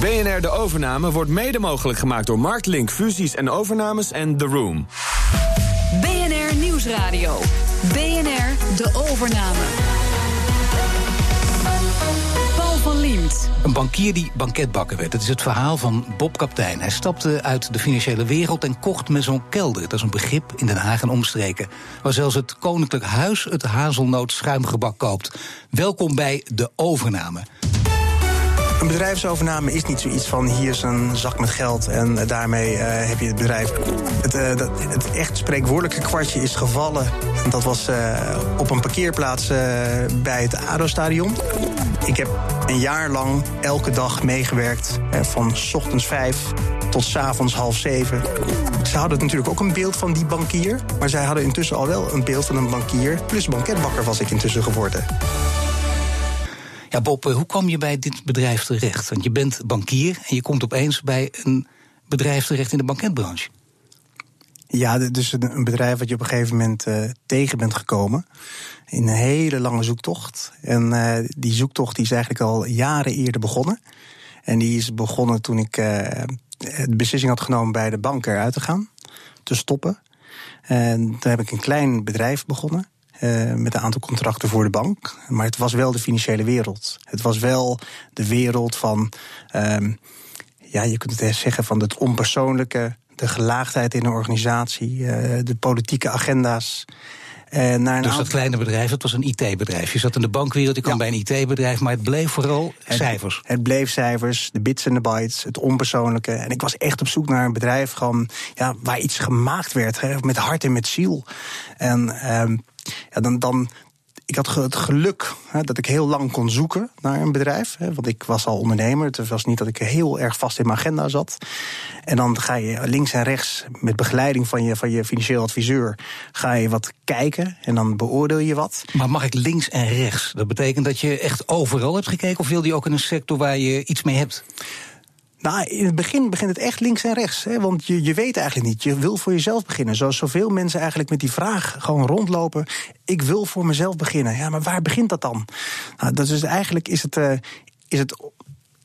BNR De Overname wordt mede mogelijk gemaakt door Marktlink Fusies en Overnames en The Room. BNR Nieuwsradio. BNR De Overname. Paul van Liemt. Een bankier die banketbakker werd. Het is het verhaal van Bob Kaptein. Hij stapte uit de financiële wereld en kocht met zo'n kelder. Dat is een begrip in Den Haag en omstreken. Waar zelfs het Koninklijk Huis het hazelnoot schuimgebak koopt. Welkom bij de overname. Een bedrijfsovername is niet zoiets van hier is een zak met geld en daarmee eh, heb je het bedrijf. Het, uh, dat, het echt spreekwoordelijke kwartje is gevallen. Dat was uh, op een parkeerplaats bij het ADO-stadion. Ik heb een jaar lang elke dag meegewerkt, van ochtends vijf tot s avonds half zeven. Ze hadden natuurlijk ook een beeld van die bankier, maar zij hadden intussen al wel een beeld van een bankier. Plus banketbakker was ik intussen geworden. Bob, hoe kwam je bij dit bedrijf terecht? Want je bent bankier en je komt opeens bij een bedrijf terecht in de banketbranche. Ja, dus een bedrijf wat je op een gegeven moment uh, tegen bent gekomen. In een hele lange zoektocht. En uh, die zoektocht die is eigenlijk al jaren eerder begonnen. En die is begonnen toen ik de beslissing had genomen bij de bank eruit te gaan. Te stoppen. En toen heb ik een klein bedrijf begonnen. Uh, met een aantal contracten voor de bank. Maar het was wel de financiële wereld. Het was wel de wereld van, um, ja, je kunt het zeggen van het onpersoonlijke, de gelaagdheid in een organisatie, uh, de politieke agenda's. En naar dus dat kleine bedrijf, dat was een IT-bedrijf. Je zat in de bankwereld, je kwam ja. bij een IT-bedrijf, maar het bleef vooral het, cijfers. Het bleef cijfers, de bits en de bytes, het onpersoonlijke. En ik was echt op zoek naar een bedrijf gewoon, ja, waar iets gemaakt werd, hè, met hart en met ziel. En um, ja, dan, dan, ik had het geluk hè, dat ik heel lang kon zoeken naar een bedrijf. Hè, want ik was al ondernemer. Het was niet dat ik heel erg vast in mijn agenda zat. En dan ga je links en rechts met begeleiding van je, van je financieel adviseur. ga je wat kijken en dan beoordeel je wat. Maar mag ik links en rechts? Dat betekent dat je echt overal hebt gekeken? Of wil je ook in een sector waar je iets mee hebt? Nou, in het begin begint het echt links en rechts. Hè, want je, je weet eigenlijk niet. Je wil voor jezelf beginnen. Zoals zoveel mensen eigenlijk met die vraag gewoon rondlopen. Ik wil voor mezelf beginnen. Ja, maar waar begint dat dan? Nou, dat is eigenlijk is het, uh, is het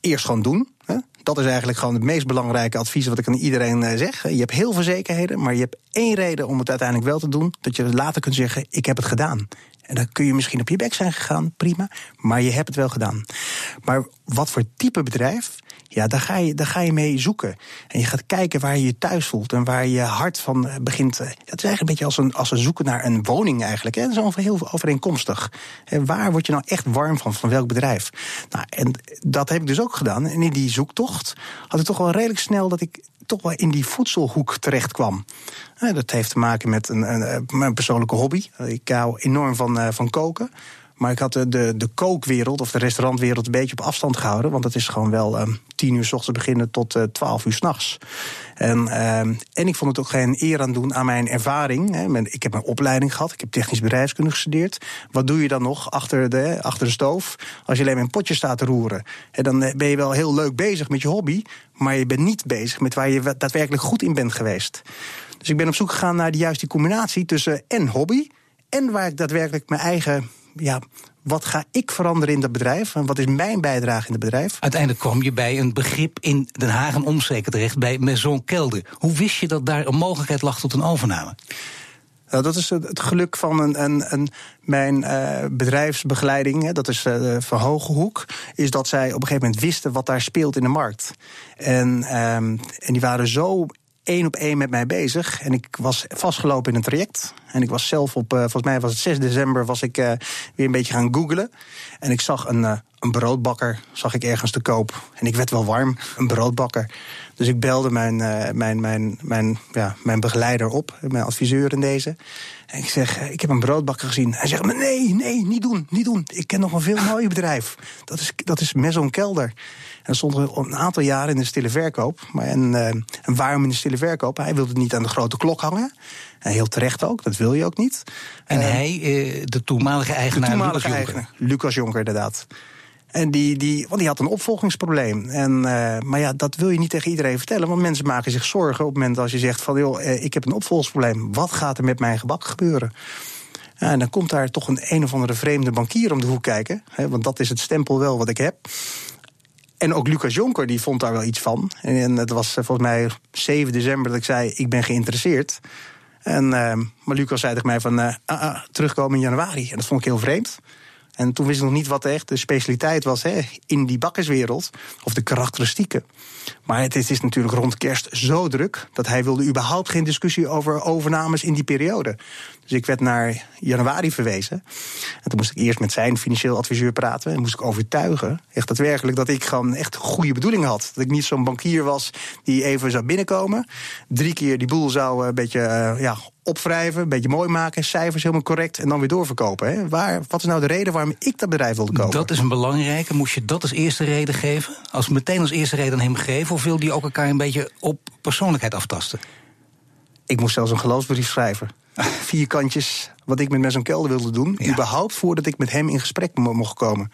eerst gewoon doen. Hè? Dat is eigenlijk gewoon het meest belangrijke advies wat ik aan iedereen uh, zeg. Je hebt heel veel zekerheden, maar je hebt één reden om het uiteindelijk wel te doen. Dat je later kunt zeggen: Ik heb het gedaan. En dan kun je misschien op je bek zijn gegaan, prima. Maar je hebt het wel gedaan. Maar wat voor type bedrijf ja, daar ga, je, daar ga je mee zoeken. En je gaat kijken waar je je thuis voelt en waar je hart van eh, begint. Het is eigenlijk een beetje als een, als een zoeken naar een woning eigenlijk. Hè. Dat is heel overeenkomstig. En waar word je nou echt warm van, van welk bedrijf? Nou, en dat heb ik dus ook gedaan. En in die zoektocht had ik toch wel redelijk snel dat ik toch wel in die voedselhoek terecht kwam. Dat heeft te maken met een, een, een persoonlijke hobby. Ik hou enorm van, uh, van koken. Maar ik had de, de, kookwereld of de restaurantwereld een beetje op afstand gehouden. Want het is gewoon wel um, tien uur s ochtends beginnen tot uh, twaalf uur s'nachts. En, um, en ik vond het ook geen eer aan doen aan mijn ervaring. Hè. Ik heb een opleiding gehad, ik heb technisch bedrijfskunde gestudeerd. Wat doe je dan nog achter de, achter de stoof als je alleen maar een potje staat te roeren? En dan ben je wel heel leuk bezig met je hobby, maar je bent niet bezig met waar je daadwerkelijk goed in bent geweest. Dus ik ben op zoek gegaan naar de juiste combinatie tussen en hobby en waar ik daadwerkelijk mijn eigen ja, wat ga ik veranderen in dat bedrijf? En wat is mijn bijdrage in het bedrijf? Uiteindelijk kwam je bij een begrip in Den Haag en omstreken terecht, bij Maison Kelder. Hoe wist je dat daar een mogelijkheid lag tot een overname? Nou, dat is het geluk van een, een, een mijn uh, bedrijfsbegeleiding, hè, dat is uh, van Hogehoek, is dat zij op een gegeven moment wisten wat daar speelt in de markt. En, um, en die waren zo één op één met mij bezig. En ik was vastgelopen in een traject. En ik was zelf op, uh, volgens mij was het 6 december, was ik uh, weer een beetje gaan googlen. En ik zag een, uh, een broodbakker, zag ik ergens te koop. En ik werd wel warm, een broodbakker. Dus ik belde mijn, mijn, mijn, mijn, ja, mijn begeleider op, mijn adviseur in deze. En ik zeg, ik heb een broodbakker gezien. Hij zegt, nee, nee, niet doen, niet doen. Ik ken nog een veel mooier bedrijf. Dat is, dat is Maison Kelder. En stond er een aantal jaren in de stille verkoop. Maar en, en waarom in de stille verkoop? Hij wilde niet aan de grote klok hangen. En heel terecht ook, dat wil je ook niet. En uh, hij, uh, de toenmalige eigenaar, de toenmalige Lucas eigenaar, Jonker. Lucas Jonker, inderdaad. En die, die, want die had een opvolgingsprobleem. En, uh, maar ja, dat wil je niet tegen iedereen vertellen. Want mensen maken zich zorgen op het moment als je zegt van... joh, ik heb een opvolgingsprobleem. Wat gaat er met mijn gebak gebeuren? Ja, en dan komt daar toch een een of andere vreemde bankier om de hoek kijken. Hè, want dat is het stempel wel wat ik heb. En ook Lucas Jonker die vond daar wel iets van. En het was volgens mij 7 december dat ik zei: Ik ben geïnteresseerd. En, maar Lucas zei tegen mij van uh, uh, terugkomen in januari. En dat vond ik heel vreemd. En toen wist ik nog niet wat echt de specialiteit was hè, in die bakkerswereld. Of de karakteristieken. Maar het, is natuurlijk rond kerst zo druk dat hij wilde überhaupt geen discussie over overnames in die periode. Dus ik werd naar januari verwezen. En toen moest ik eerst met zijn financieel adviseur praten. En moest ik overtuigen, echt daadwerkelijk, dat ik gewoon echt goede bedoelingen had. Dat ik niet zo'n bankier was die even zou binnenkomen. Drie keer die boel zou een beetje uh, ja, opwrijven, een beetje mooi maken, cijfers helemaal correct en dan weer doorverkopen. Hè? Waar, wat is nou de reden waarom ik dat bedrijf wilde kopen? Dat is een belangrijke. Moest je dat als eerste reden geven? Als meteen als eerste reden aan hem geven, of wil die ook elkaar een beetje op persoonlijkheid aftasten? Ik moest zelfs een geloofsbrief schrijven. Vier kantjes wat ik met zo'n kelder wilde doen. Ja. Überhaupt voordat ik met hem in gesprek mocht komen.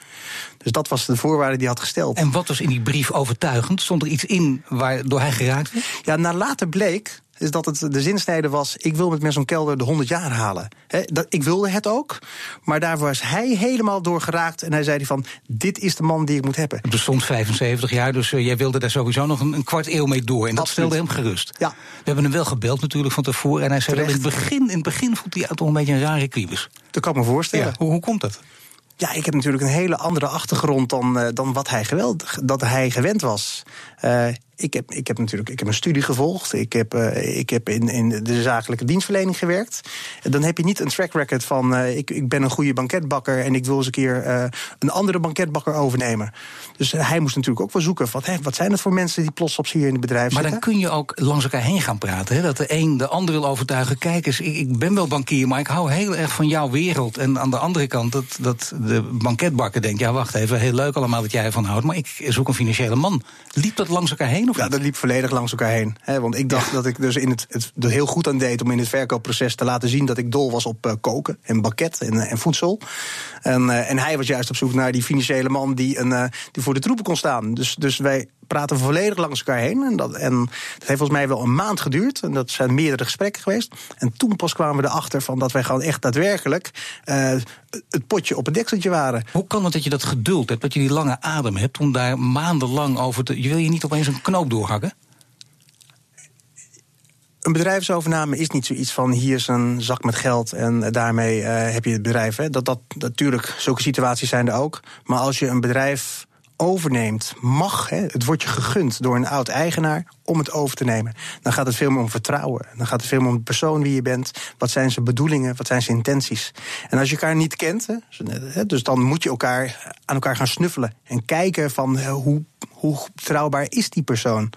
Dus dat was de voorwaarde die hij had gesteld. En wat was in die brief overtuigend? Stond er iets in waardoor hij geraakt werd? Ja, na later bleek is dat het de zinsnede was: ik wil met zo'n kelder de 100 jaar halen. dat, ik wilde het ook, maar daar was hij helemaal door geraakt. En hij zei van: dit is de man die ik moet hebben. Het bestond 75 jaar, dus uh, jij wilde daar sowieso nog een, een, kwart eeuw mee door. En dat stelde hem gerust. Ja. We hebben hem wel gebeld natuurlijk van tevoren. En hij zei: wel, in het begin, in het begin voelt hij toch een beetje een rare kriebus. Dat kan ik me voorstellen. Ja, hoe, hoe komt dat? Ja, ik heb natuurlijk een hele andere achtergrond dan, uh, dan wat hij, geweld, dat hij gewend was. Uh, ik heb, ik heb natuurlijk ik heb een studie gevolgd. Ik heb, uh, ik heb in, in de zakelijke dienstverlening gewerkt. Dan heb je niet een track record van uh, ik, ik ben een goede banketbakker en ik wil eens een keer uh, een andere banketbakker overnemen. Dus hij moest natuurlijk ook wel zoeken. Wat, hè, wat zijn het voor mensen die plots op hier in het bedrijf maar zitten? Maar dan kun je ook langs elkaar heen gaan praten. Hè? Dat de een de ander wil overtuigen. Kijk eens, ik, ik ben wel bankier, maar ik hou heel erg van jouw wereld. En aan de andere kant dat, dat de banketbakker denkt: ja, wacht even, heel leuk allemaal dat jij ervan houdt. Maar ik zoek een financiële man. Liep dat langs elkaar heen? Of ja, dat liep volledig langs elkaar heen. Hè, want ik dacht ja. dat ik dus in het, het er heel goed aan deed om in het verkoopproces te laten zien dat ik dol was op uh, koken en bakket en, en voedsel. En, uh, en hij was juist op zoek naar die financiële man die, een, uh, die voor de troepen kon staan. Dus, dus wij praten volledig langs elkaar heen. En dat, en dat heeft volgens mij wel een maand geduurd. En dat zijn meerdere gesprekken geweest. En toen pas kwamen we erachter van dat wij gewoon echt daadwerkelijk uh, het potje op het dekseltje waren. Hoe kan het dat je dat geduld hebt, dat je die lange adem hebt om daar maandenlang over te. Je wil je niet opeens een knoop doorhakken? Een bedrijfsovername is niet zoiets van hier is een zak met geld en daarmee uh, heb je het bedrijf. Hè. Dat, dat, natuurlijk, zulke situaties zijn er ook. Maar als je een bedrijf overneemt, mag, hè, het wordt je gegund door een oud eigenaar om het over te nemen. Dan gaat het veel meer om vertrouwen. Dan gaat het veel meer om de persoon wie je bent. Wat zijn zijn bedoelingen? Wat zijn zijn intenties? En als je elkaar niet kent, hè, dus dan moet je elkaar aan elkaar gaan snuffelen en kijken van hoe, hoe betrouwbaar is die persoon.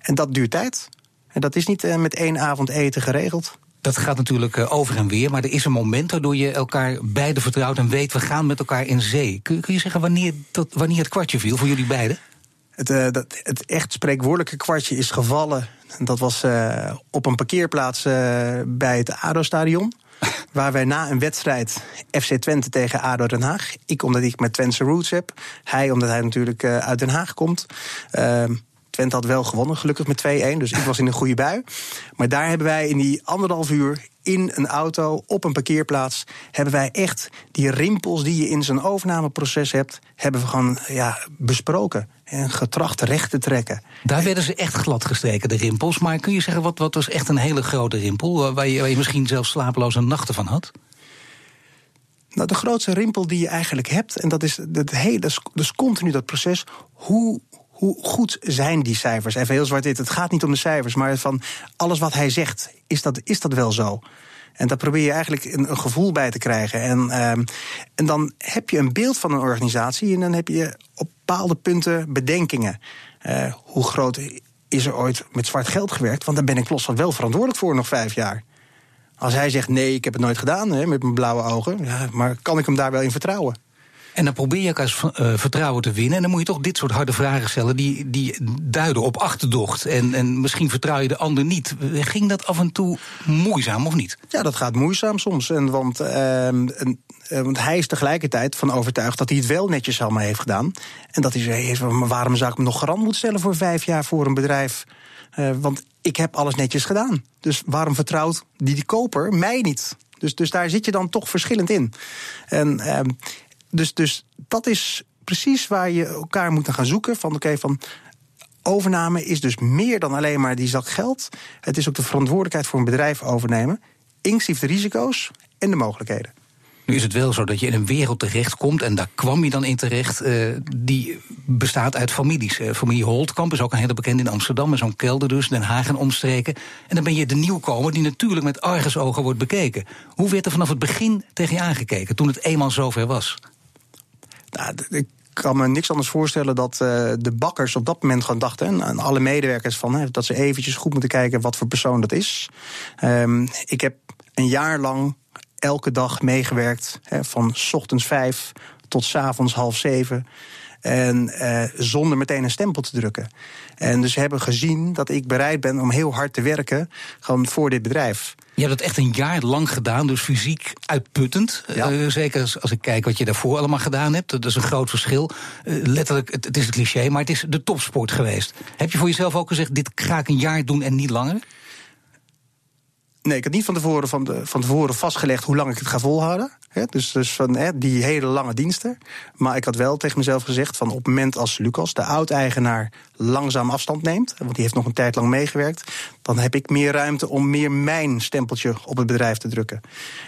En dat duurt tijd. En dat is niet uh, met één avond eten geregeld. Dat gaat natuurlijk uh, over en weer, maar er is een moment waardoor je elkaar beiden vertrouwt en weet we gaan met elkaar in zee. Kun, kun je zeggen wanneer, dat, wanneer het kwartje viel voor jullie beiden? Het, uh, dat, het echt spreekwoordelijke kwartje is gevallen. Dat was uh, op een parkeerplaats bij het ADO-stadion. waar wij na een wedstrijd FC Twente tegen ADO Den Haag... ik omdat ik met Twentse roots heb, hij omdat hij natuurlijk uit Den Haag komt... Twente had wel gewonnen, gelukkig met 2-1. Dus ik was in een goede bui. Maar daar hebben wij in die anderhalf uur in een auto op een parkeerplaats hebben wij echt die rimpels die je in zo'n overnameproces hebt, hebben we gewoon ja, besproken en getracht recht te trekken. Daar werden ze echt glad gestreken, de rimpels. Maar kun je zeggen, wat, wat was echt een hele grote rimpel, waar je, waar je misschien zelfs slapeloze nachten van had? Nou, de grootste rimpel die je eigenlijk hebt, en dat is, dat hele, dus continu dat proces, hoe hoe goed zijn die cijfers? Even heel zwart dit, het gaat niet om de cijfers, maar van alles wat hij zegt, is dat, is dat wel zo? En daar probeer je eigenlijk een, een gevoel bij te krijgen. En, um, en dan heb je een beeld van een organisatie en dan heb je op bepaalde punten bedenkingen. Uh, hoe groot is er ooit met zwart geld gewerkt? Want daar ben ik los van wel verantwoordelijk voor nog vijf jaar. Als hij zegt nee, ik heb het nooit gedaan hè, met mijn blauwe ogen, ja, maar kan ik hem daar wel in vertrouwen? En dan probeer je elkaars uh, vertrouwen te winnen. En dan moet je toch dit soort harde vragen stellen die, die duiden op achterdocht. En, en misschien vertrouw je de ander niet. Ging dat af en toe moeizaam of niet? Ja, dat gaat moeizaam soms. En, want, en, uh, want hij is tegelijkertijd van overtuigd dat hij het wel netjes allemaal heeft gedaan. En dat hij zegt, waarom zou ik me nog garant moeten stellen voor vijf jaar voor een bedrijf? Uh, want ik heb alles netjes gedaan. Dus waarom vertrouwt die, die koper mij niet? Dus, dus daar zit je dan toch verschillend in. En, uh, dus, dus dat is precies waar je elkaar moet gaan zoeken. Van oké, van overname is dus meer dan alleen maar die zak geld. Het is ook de verantwoordelijkheid voor een bedrijf overnemen, inclusief de risico's en de mogelijkheden. Nu is het wel zo dat je in een wereld terechtkomt, en daar kwam je dan in terecht, uh, die bestaat uit families. Uh, familie Holtkamp is ook een hele bekende in Amsterdam, met zo'n kelder dus, Den Haag en omstreken. En dan ben je de nieuwkomer die natuurlijk met argusogen wordt bekeken. Hoe werd er vanaf het begin tegen je aangekeken, toen het eenmaal zover was? Ik kan me niks anders voorstellen dat uh, de bakkers op dat moment gewoon dachten, en alle medewerkers, van, dat ze eventjes goed moeten kijken wat voor persoon dat is. Um, ik heb een jaar lang elke dag meegewerkt. Van ochtends vijf tot avonds half zeven. En eh, zonder meteen een stempel te drukken. En dus hebben gezien dat ik bereid ben om heel hard te werken. Gewoon voor dit bedrijf. Je hebt het echt een jaar lang gedaan, dus fysiek uitputtend. Ja. Uh, zeker als, als, ik kijk wat je daarvoor allemaal gedaan hebt. Dat is een groot verschil. Uh, letterlijk, het, het, is een cliché, maar het is de topsport geweest. Heb je voor jezelf ook gezegd: dit ga ik een jaar doen en niet langer? Nee, ik had niet van tevoren, van, de, van tevoren vastgelegd hoe lang ik het ga volhouden. He, dus dus van he, die hele lange diensten. Maar ik had wel tegen mezelf gezegd: van op het moment als Lucas, de oud-eigenaar, langzaam afstand neemt. Want die heeft nog een tijd lang meegewerkt. Dan heb ik meer ruimte om meer mijn stempeltje op het bedrijf te drukken.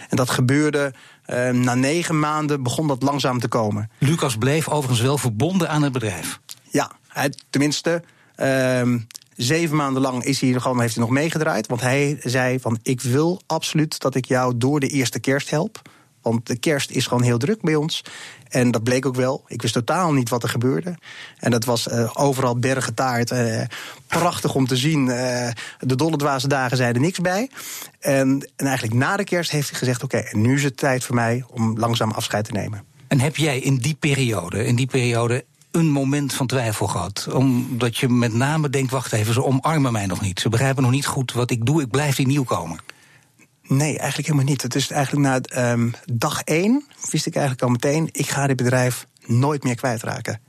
En dat gebeurde. Uh, na negen maanden begon dat langzaam te komen. Lucas bleef overigens wel verbonden aan het bedrijf. Ja, hij, tenminste. Uh, Zeven maanden lang is hij gewoon, heeft hij nog meegedraaid. Want hij zei van ik wil absoluut dat ik jou door de eerste kerst help. Want de kerst is gewoon heel druk bij ons. En dat bleek ook wel. Ik wist totaal niet wat er gebeurde. En dat was uh, overal bergen taart. Uh, prachtig om te zien. Uh, de dolle dwaze dagen er niks bij. En, en eigenlijk na de kerst heeft hij gezegd... oké, nu is het tijd voor mij om langzaam afscheid te nemen. En heb jij in die periode, in die periode een moment van twijfel gehad. Omdat je met name denkt, wacht even, ze omarmen mij nog niet. Ze begrijpen nog niet goed wat ik doe, ik blijf die nieuwkomer. Nee, eigenlijk helemaal niet. Het is eigenlijk na um, dag één wist ik eigenlijk al meteen... ik ga dit bedrijf nooit meer kwijtraken.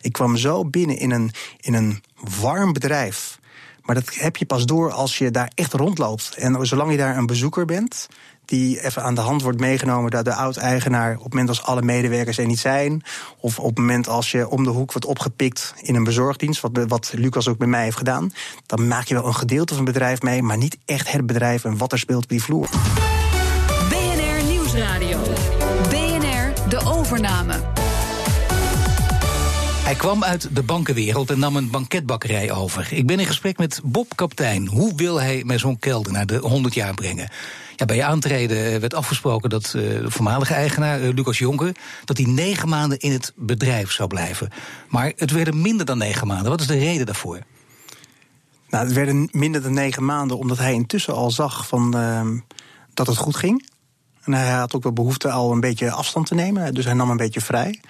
Ik kwam zo binnen in een, in een warm bedrijf... Maar dat heb je pas door als je daar echt rondloopt. En zolang je daar een bezoeker bent, die even aan de hand wordt meegenomen door de oud-eigenaar op het moment als alle medewerkers er niet zijn. Of op het moment als je om de hoek wordt opgepikt in een bezorgdienst, wat, wat Lucas ook bij mij heeft gedaan. Dan maak je wel een gedeelte van het bedrijf mee, maar niet echt het bedrijf en wat er speelt op die vloer. BNR Nieuwsradio. BNR de overname. Hij kwam uit de bankenwereld en nam een banketbakkerij over. Ik ben in gesprek met Bob Kaptein. Hoe wil hij met zo'n kelder naar de 100 jaar brengen? Ja, bij je aantreden werd afgesproken dat uh, de voormalige eigenaar, uh, Lucas Jonker, dat hij negen maanden in het bedrijf zou blijven. Maar het werden minder dan negen maanden. Wat is de reden daarvoor? Nou, het werden minder dan negen maanden omdat hij intussen al zag van, uh, dat het goed ging. En hij had ook wel behoefte al een beetje afstand te nemen, dus hij nam een beetje vrij.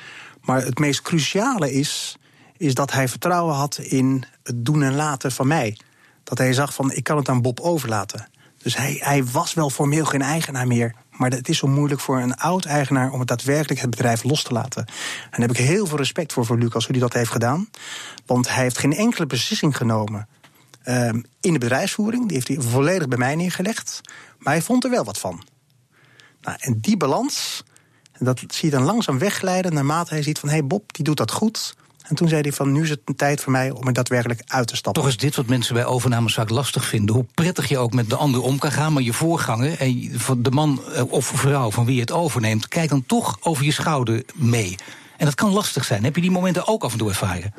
Maar het meest cruciale is, is dat hij vertrouwen had in het doen en laten van mij. Dat hij zag van, ik kan het aan Bob overlaten. Dus hij, hij was wel formeel geen eigenaar meer. Maar het is zo moeilijk voor een oud-eigenaar om het daadwerkelijk het bedrijf los te laten. En daar heb ik heel veel respect voor, voor Lucas, hoe hij dat heeft gedaan. Want hij heeft geen enkele beslissing genomen um, in de bedrijfsvoering. Die heeft hij volledig bij mij neergelegd. Maar hij vond er wel wat van. Nou, en die balans, dat zie je dan langzaam wegglijden naarmate hij ziet van... hé hey Bob, die doet dat goed. En toen zei hij van nu is het een tijd voor mij om er daadwerkelijk uit te stappen. Toch is dit wat mensen bij overnames vaak lastig vinden. Hoe prettig je ook met de ander om kan gaan, maar je voorganger en de man eh, of vrouw van wie je het overneemt, kijkt dan toch over je schouder mee. En dat kan lastig zijn. Heb je die momenten ook af en toe ervaren?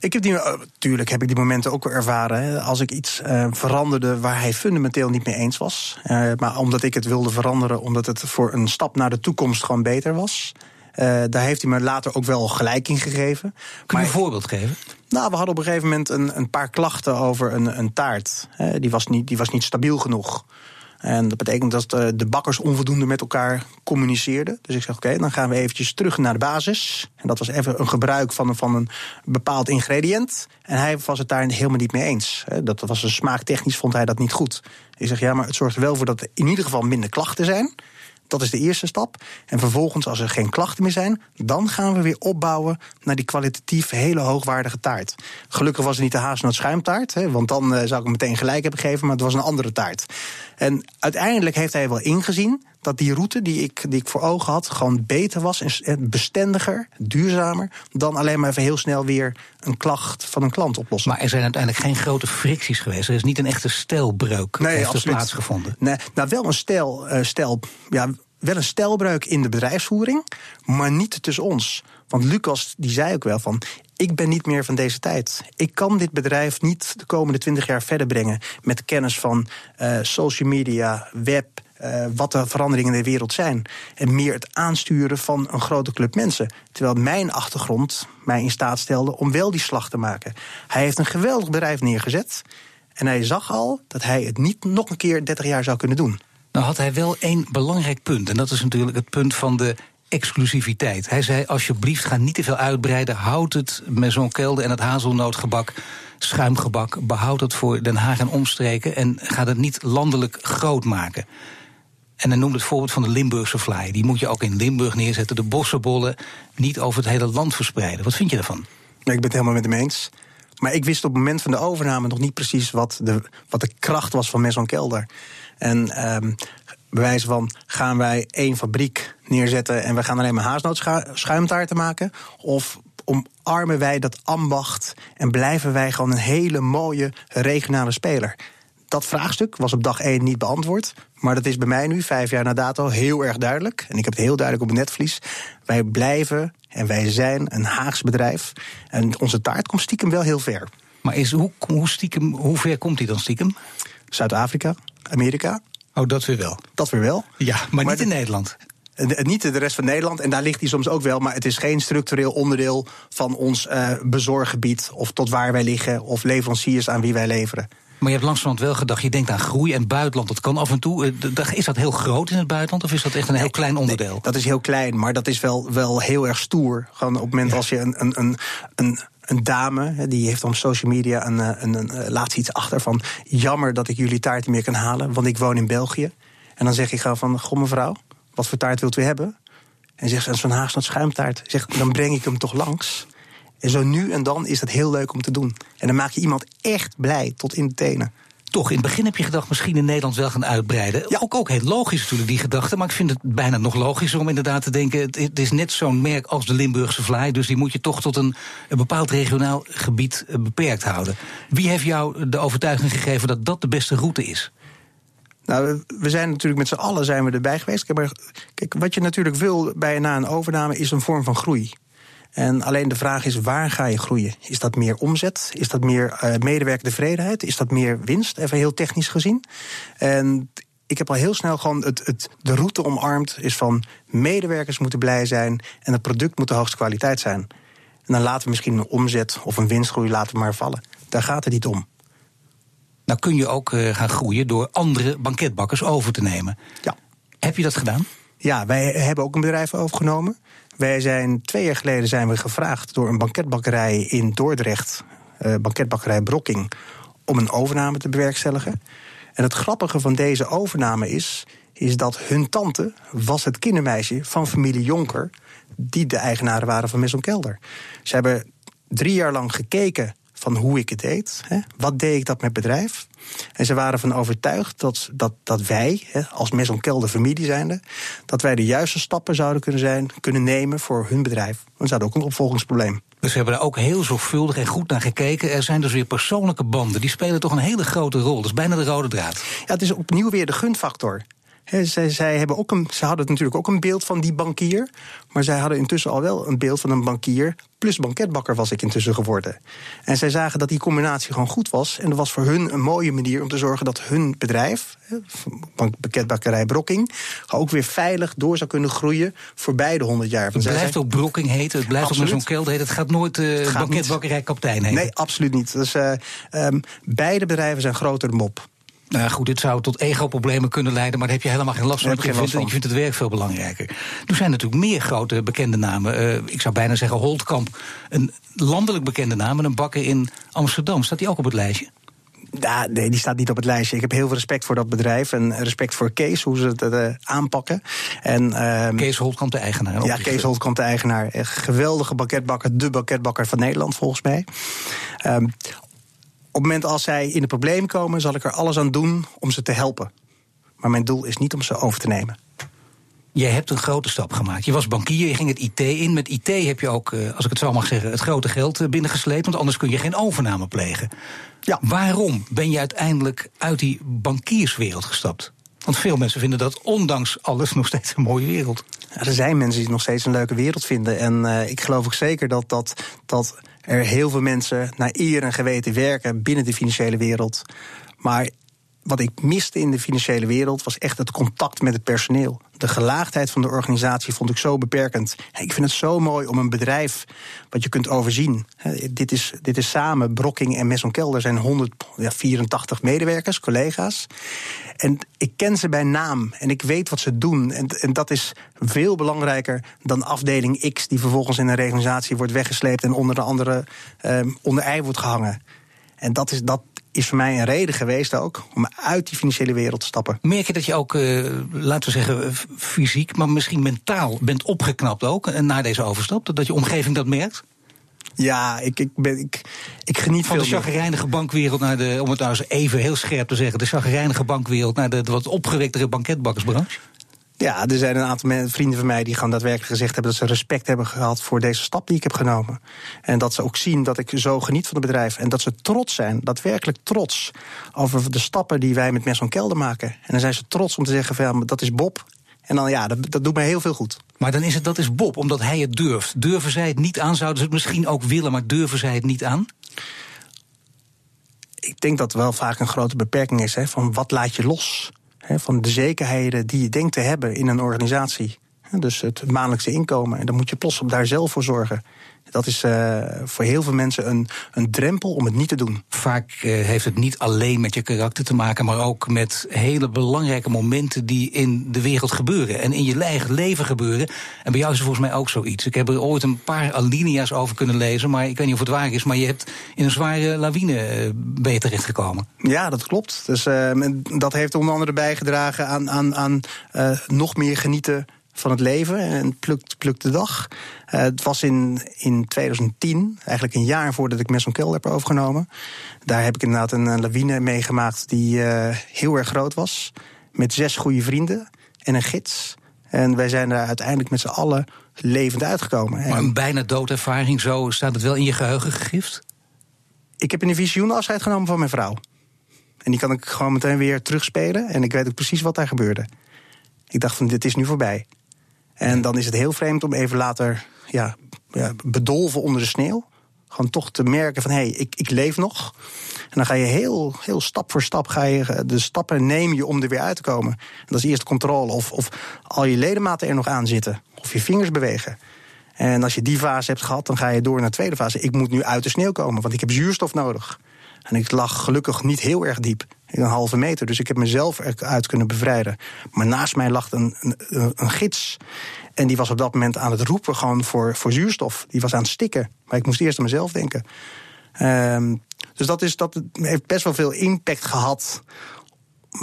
Ik heb die, natuurlijk heb ik die momenten ook wel ervaren. Als ik iets uh, veranderde waar hij fundamenteel niet mee eens was. Uh, maar omdat ik het wilde veranderen, omdat het voor een stap naar de toekomst gewoon beter was. Uh, daar heeft hij me later ook wel gelijk in gegeven. Kun je een voorbeeld geven? Nou, we hadden op een gegeven moment een, een paar klachten over een, een taart. Die, was niet, die was niet stabiel genoeg. En dat betekent dat uh, de bakkers onvoldoende met elkaar communiceerden. Dus ik zeg, oké, dan gaan we eventjes terug naar de basis. En dat was even een gebruik van, van een bepaald ingrediënt. En hij was het daar helemaal niet mee eens. Dat was een smaaktechnisch, vond hij dat niet goed. Ik zeg, ja, maar het zorgt er wel voor dat er in ieder geval minder klachten zijn. Dat is de eerste stap. En vervolgens, als er geen klachten meer zijn, dan gaan we weer opbouwen naar die kwalitatief hele hoogwaardige taart. Gelukkig was het niet de hazelnoot schuimtaart, hè, want dan uh, zou ik hem meteen gelijk hebben gegeven, maar het was een andere taart. En uiteindelijk heeft hij wel ingezien dat die route die ik, die ik voor ogen had, gewoon beter was en bestendiger, duurzamer, dan alleen maar even heel snel weer een klacht van een klant oplossen. Maar er zijn uiteindelijk geen grote fricties geweest. Er is niet een echte stijlbreuk nee, heeft plaatsgevonden. Nee, nou, wel een stijl, uh, stijl ja, wel een stijlbreuk in de bedrijfsvoering, maar niet tussen ons. Want Lucas die zei ook wel van. Ik ben niet meer van deze tijd. Ik kan dit bedrijf niet de komende twintig jaar verder brengen met kennis van uh, social media, web, uh, wat de veranderingen in de wereld zijn. En meer het aansturen van een grote club mensen. Terwijl mijn achtergrond mij in staat stelde om wel die slag te maken. Hij heeft een geweldig bedrijf neergezet. En hij zag al dat hij het niet nog een keer 30 jaar zou kunnen doen. Nou had hij wel één belangrijk punt. En dat is natuurlijk het punt van de exclusiviteit. Hij zei: alsjeblieft, ga niet te veel uitbreiden. Houd het met zo'n kelder en het hazelnootgebak, schuimgebak. Behoud het voor Den Haag en omstreken. En ga het niet landelijk groot maken. En hij noemde het voorbeeld van de Limburgse fly. Die moet je ook in Limburg neerzetten. De bossenbollen niet over het hele land verspreiden. Wat vind je daarvan? ik ben het helemaal met hem eens. Maar ik wist op het moment van de overname nog niet precies wat de, wat de kracht was van Maison Kelder. En um, bewijs van gaan wij één fabriek neerzetten en we gaan alleen maar haasnootschuimtaarten maken? Of omarmen wij dat ambacht en blijven wij gewoon een hele mooie regionale speler? Dat vraagstuk was op dag één niet beantwoord. Maar dat is bij mij nu, vijf jaar na dato, heel erg duidelijk. En ik heb het heel duidelijk op het netvlies. Wij blijven en wij zijn een Haags bedrijf. En onze taart komt stiekem wel heel ver. Maar is, hoe, hoe, stiekem, hoe ver komt die dan stiekem? Zuid-Afrika, Amerika. Oh, dat weer wel. Dat weer wel. Ja, maar, niet in Nederland. niet de rest van Nederland. En daar ligt hij soms ook wel. Maar het is geen structureel onderdeel van ons uh, bezorggebied. Of tot waar wij liggen. Of leveranciers aan wie wij leveren. Maar je hebt langzamerhand wel gedacht, je denkt aan groei en buitenland. Dat kan af en toe. Eh, is dat heel groot in het buitenland of is dat echt een heel klein onderdeel? Nee, dat is heel klein, maar dat is wel, wel heel erg stoer. Gewoon op het moment als je een, een, een, een een dame, die heeft op social media een, eh, een, een, een, laat iets achter van... jammer dat ik jullie taart niet meer kan halen, want ik woon in België. En dan zeg ik gewoon van, goh mevrouw, wat voor taart wilt u hebben? En zegt ze, zo'n Haagstad schuimtaart. Zeg, dan breng ik hem toch langs. En zo nu en dan is dat heel leuk om te doen. En dan maak je iemand echt blij tot in de tenen. Toch, in het begin heb je gedacht misschien in Nederland wel gaan uitbreiden. Ja. Ook, ook heel logisch natuurlijk, die gedachte. Maar ik vind het bijna nog logischer om inderdaad te denken... het is net zo'n merk als de Limburgse Vlaai... dus die moet je toch tot een, een bepaald regionaal gebied eh, beperkt houden. Wie heeft jou de overtuiging gegeven dat dat de beste route is? Nou, we zijn natuurlijk met z'n allen zijn we erbij geweest. Kijk, wat je natuurlijk wil bij na een overname is een vorm van groei. En alleen de vraag is, waar ga je groeien? Is dat meer omzet? Is dat meer uh, medewerkertevredenheid? Is dat meer winst? Even heel technisch gezien. En ik heb al heel snel gewoon het, het, de route omarmd. Is van medewerkers moeten blij zijn en het product moet de hoogste kwaliteit zijn. En dan laten we misschien een omzet of een winstgroei laten maar vallen. Daar gaat het niet om. Nou kun je ook uh, gaan groeien door andere banketbakkers over te nemen. Ja. Heb je dat gedaan? Ja, wij hebben ook een bedrijf overgenomen. Wij zijn twee jaar geleden zijn we gevraagd door een banketbakkerij in Dordrecht, uh, banketbakkerij Brokking, om een overname te bewerkstelligen. En het grappige van deze overname is, is dat hun tante was het kindermeisje van familie Jonker, die de eigenaren waren van Maison Kelder. Ze hebben drie jaar lang gekeken van hoe ik het deed. Hè. Wat deed ik dat met bedrijf? En ze waren van overtuigd dat, dat, dat wij, hè, als Maison Kelder familie zijnde... dat wij de juiste stappen zouden kunnen, zijn, kunnen nemen voor hun bedrijf. Want ze hadden ook een opvolgingsprobleem. Dus we hebben daar ook heel zorgvuldig en goed naar gekeken. Er zijn dus weer persoonlijke banden. Die spelen toch een hele grote rol. Dat is bijna de rode draad. Ja, het is opnieuw weer de gunfactor. He, zij, zij, hebben ook een, ze hadden natuurlijk ook een beeld van die bankier. Maar zij hadden intussen al wel een beeld van een bankier. Plus banketbakker was ik intussen geworden. En zij zagen dat die combinatie gewoon goed was. En dat was voor hun een mooie manier om te zorgen dat hun bedrijf, banketbakkerij Brokking, ook weer veilig door zou kunnen groeien voor beide 100 jaar. Het blijft ook Brokking heten, het blijft absoluut. ook zo'n kelder heten. Het gaat nooit uh, banketbakkerij Kaptein heten. Nee, absoluut niet. Dus, uh, um, beide bedrijven zijn groter mop. Nou ja, goed, dit zou tot ego-problemen kunnen leiden, maar daar heb je helemaal geen last van. Je vindt, je vindt het werk veel belangrijker. Er zijn natuurlijk meer grote bekende namen. Uh, ik zou bijna zeggen Holtkamp, een landelijk bekende naam, een bakker in Amsterdam. Staat die ook op het lijstje? Ja, nee, die staat niet op het lijstje. Ik heb heel veel respect voor dat bedrijf en respect voor Kees, hoe ze het uh, aanpakken. En, uh, Kees Holtkamp, de eigenaar. Ja, Kees Holtkamp, de eigenaar. Geweldige banketbakker, de banketbakker van Nederland volgens mij. Um, het moment als zij in de problemen komen, zal ik er alles aan doen om ze te helpen. Maar mijn doel is niet om ze over te nemen. Je hebt een grote stap gemaakt. Je was bankier, je ging het IT in. Met IT heb je ook, eh, als ik het zo mag zeggen, het grote geld eh, binnengesleept. Want anders kun je geen overname plegen. Ja. Waarom ben je uiteindelijk uit die bankierswereld gestapt? Want veel mensen vinden dat ondanks alles nog steeds een mooie wereld. Ja, er zijn mensen die het nog steeds een leuke wereld vinden. En uh, ik geloof ook zeker dat, dat, dat er heel veel mensen naar eer en geweten werken binnen de financiële wereld. Maar wat ik miste in de financiële wereld was echt het contact met het personeel. De gelaagdheid van de organisatie vond ik zo beperkend. Ik vind het zo mooi om een bedrijf wat je kunt overzien. Dit is, dit is samen, Brokking en Messon Kelder zijn 184 medewerkers, collega's. En ik ken ze bij naam en ik weet wat ze doen. En, en dat is veel belangrijker dan afdeling X, die vervolgens in een organisatie wordt weggesleept en onder de andere eh, onder ei wordt gehangen. En dat is, dat, is voor mij een reden geweest ook om uit die financiële wereld te stappen. Merk je dat je ook, uh, laten we zeggen, fysiek, maar misschien mentaal bent opgeknapt ook uh, na deze overstap? Dat je omgeving dat merkt? Ja, ik, ik, ben, ik, ik geniet van de chagrijnige bankwereld naar de, om het nou eens even heel scherp te zeggen, de chagrijnige bankwereld naar de, de wat opgewektere banketbakkersbranche? Ja, er zijn een aantal vrienden van mij die gewoon daadwerkelijk gezegd hebben dat ze respect hebben gehad voor deze stap die ik heb genomen. En dat ze ook zien dat ik zo geniet van het bedrijf. En dat ze trots zijn, daadwerkelijk trots, over de stappen die wij met Messon Kelder maken. En dan zijn ze trots om te zeggen: van, ja, dat is Bob. En dan ja, dat, dat doet mij heel veel goed. Maar dan is het, dat is Bob, omdat hij het durft. Durven zij het niet aan? Zouden ze het misschien ook willen, maar durven zij het niet aan? Ik denk dat wel vaak een grote beperking is. Hè, van wat laat je los? Van de zekerheden die je denkt te hebben in een organisatie. Dus het maandelijkse inkomen. En dan moet je plots op daar zelf voor zorgen. Dat is uh, voor heel veel mensen een, een drempel om het niet te doen. Vaak uh, heeft het niet alleen met je karakter te maken, maar ook met hele belangrijke momenten die in de wereld gebeuren. En in je eigen leven gebeuren. En bij jou is er volgens mij ook zoiets. Ik heb er ooit een paar alinea's over kunnen lezen, maar ik weet niet of het waar is. Maar je hebt in een zware lawine uh, ben je terechtgekomen. Ja, dat klopt. Dus dat heeft onder andere bijgedragen aan, aan, aan nog meer genieten van het leven en plukt, plukt de dag. Uh, het was in, in 2010, eigenlijk een jaar voordat ik Messon Kelder heb overgenomen. Daar heb ik inderdaad een, lawine meegemaakt die uh, heel erg groot was. Met zes goede vrienden en een gids. En wij zijn daar uiteindelijk met z'n allen levend uitgekomen. Maar een bijna doodervaring, zo staat het wel in je geheugen gegrift? Ik heb een visioen afscheid genomen van mijn vrouw. En die kan ik gewoon meteen weer terugspelen. En ik weet ook precies wat daar gebeurde. Ik dacht van, dit is nu voorbij. En dan is het heel vreemd om even later ja, bedolven onder de sneeuw. Gewoon toch te merken van hé, hey, ik, ik leef nog. En dan ga je heel, heel stap voor stap ga je de stappen neem je om er weer uit te komen. En dat is eerst controle of, of al je ledematen er nog aan zitten. Of je vingers bewegen. En als je die fase hebt gehad, dan ga je door naar de tweede fase. Ik moet nu uit de sneeuw komen, want ik heb zuurstof nodig. En ik lag gelukkig niet heel erg diep, in een halve meter. Dus ik heb mezelf eruit kunnen bevrijden. Maar naast mij lag een, een, een gids. En die was op dat moment aan het roepen gewoon voor, voor zuurstof. Die was aan het stikken. Maar ik moest eerst aan mezelf denken. Um, dus dat, is, dat heeft best wel veel impact gehad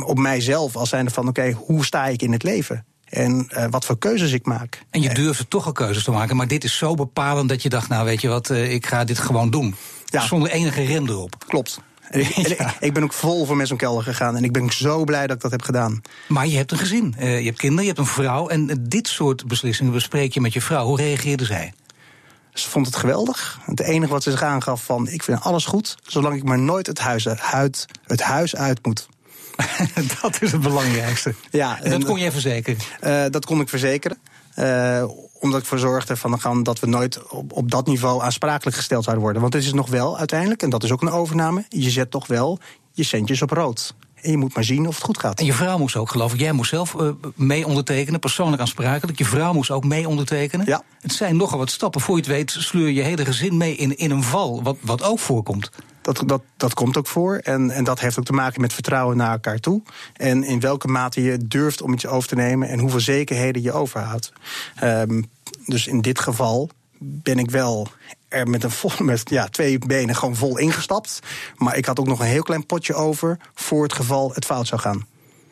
op mijzelf. Als zijnde van, oké, hoe sta ik in het leven? En uh, wat voor keuzes ik maak. En je durfde toch al keuzes te maken. Maar dit is zo bepalend dat je dacht, nou weet je wat, uh, ik ga dit gewoon doen. Ja. Zonder enige rem erop. Klopt. En ik, ja. ik, ben ook vol voor Messon Kelder gegaan. En ik ben zo blij dat ik dat heb gedaan. Maar je hebt een gezin. Uh, je hebt kinderen, je hebt een vrouw. En dit soort beslissingen bespreek je met je vrouw. Hoe reageerde zij? Ze vond het geweldig. Het enige wat ze zich aangaf van... ik vind alles goed, zolang ik maar nooit het huis uit, het huis uit moet. dat is het belangrijkste. Ja, en, dat kon je verzekeren? Uh, dat kon ik verzekeren. Uh, omdat ik ervoor zorgde van, gaan dat we nooit op, op dat niveau aansprakelijk gesteld zouden worden. Want het is nog wel uiteindelijk, en dat is ook een overname, je zet toch wel je centjes op rood. En je moet maar zien of het goed gaat. En je vrouw moest ook, geloof ik, jij moest zelf uh, mee ondertekenen, persoonlijk aansprakelijk. Je vrouw moest ook mee ondertekenen. Ja. Het zijn nogal wat stappen. Voor je het weet, sleur je hele gezin mee in, in een val, wat, wat ook voorkomt. Dat, dat, dat komt ook voor. En, en dat heeft ook te maken met vertrouwen naar elkaar toe. En in welke mate je durft om iets over te nemen en hoeveel zekerheden je overhoudt. Um, dus in dit geval ben ik wel er met, een vol, met ja, twee benen gewoon vol ingestapt. Maar ik had ook nog een heel klein potje over voor het geval het fout zou gaan.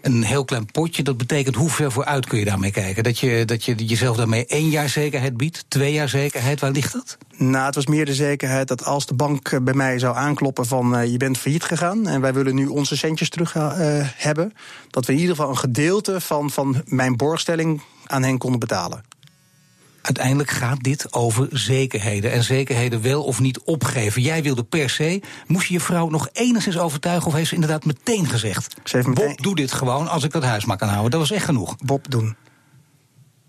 Een heel klein potje, dat betekent hoe ver vooruit kun je daarmee kijken? Dat je, dat je jezelf daarmee één jaar zekerheid biedt, twee jaar zekerheid, waar ligt dat? Nou, het was meer de zekerheid dat als de bank eh, bij mij zou aankloppen van uh, je bent failliet gegaan en wij willen nu onze centjes terug uh, hebben, dat we in ieder geval een gedeelte van, van mijn borgstelling aan hen konden betalen. Uiteindelijk gaat dit over zekerheden. En zekerheden wel of niet opgeven. Jij wilde per se. Moest je je vrouw nog enigszins overtuigen? Of heeft ze inderdaad meteen gezegd? Ze heeft meteen- Bob, doe dit gewoon als ik dat huis maar kan houden. Dat was echt genoeg. Bob doen.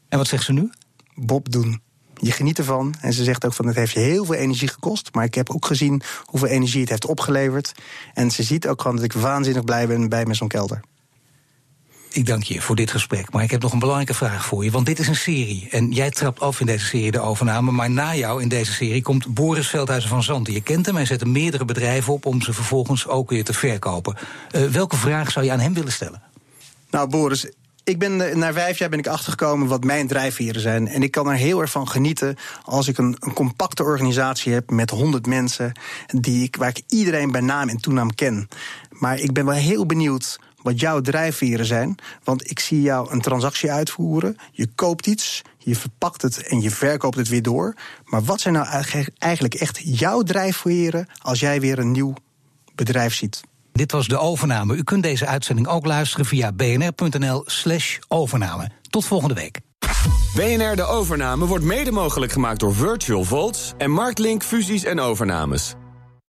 En wat zegt ze nu? Bob doen. Je geniet ervan. En ze zegt ook van het heeft je heel veel energie gekost. Maar ik heb ook gezien hoeveel energie het heeft opgeleverd. En ze ziet ook gewoon dat ik waanzinnig blij ben bij met zo'n kelder. Ik dank je voor dit gesprek. Maar ik heb nog een belangrijke vraag voor je. Want dit is een serie. En jij trapt af in deze serie de overname. Maar na jou in deze serie komt Boris Veldhuizen van Zanten. Je kent hem. Hij zet er meerdere bedrijven op om ze vervolgens ook weer te verkopen. Eh, welke vraag zou je aan hem willen stellen? Nou, Boris, ik ben eh, na vijf jaar ben ik achtergekomen wat mijn drijfveren zijn. En ik kan er heel erg van genieten als ik een, een compacte organisatie heb met 100 mensen die ik, waar ik iedereen bij naam en toenaam ken. Maar ik ben wel heel benieuwd wat jouw drijfveren zijn. Want ik zie jou een transactie uitvoeren. Je koopt iets, je verpakt het en je verkoopt het weer door. Maar wat zijn nou eigenlijk- echt jouw drijfveren als jij weer een nieuw bedrijf ziet? Dit was de overname. U kunt deze uitzending ook luisteren via bnr.nl/slash overname. Tot volgende week. BNR De Overname wordt mede mogelijk gemaakt door Virtual Volts en Marktlink Fusies en Overnames.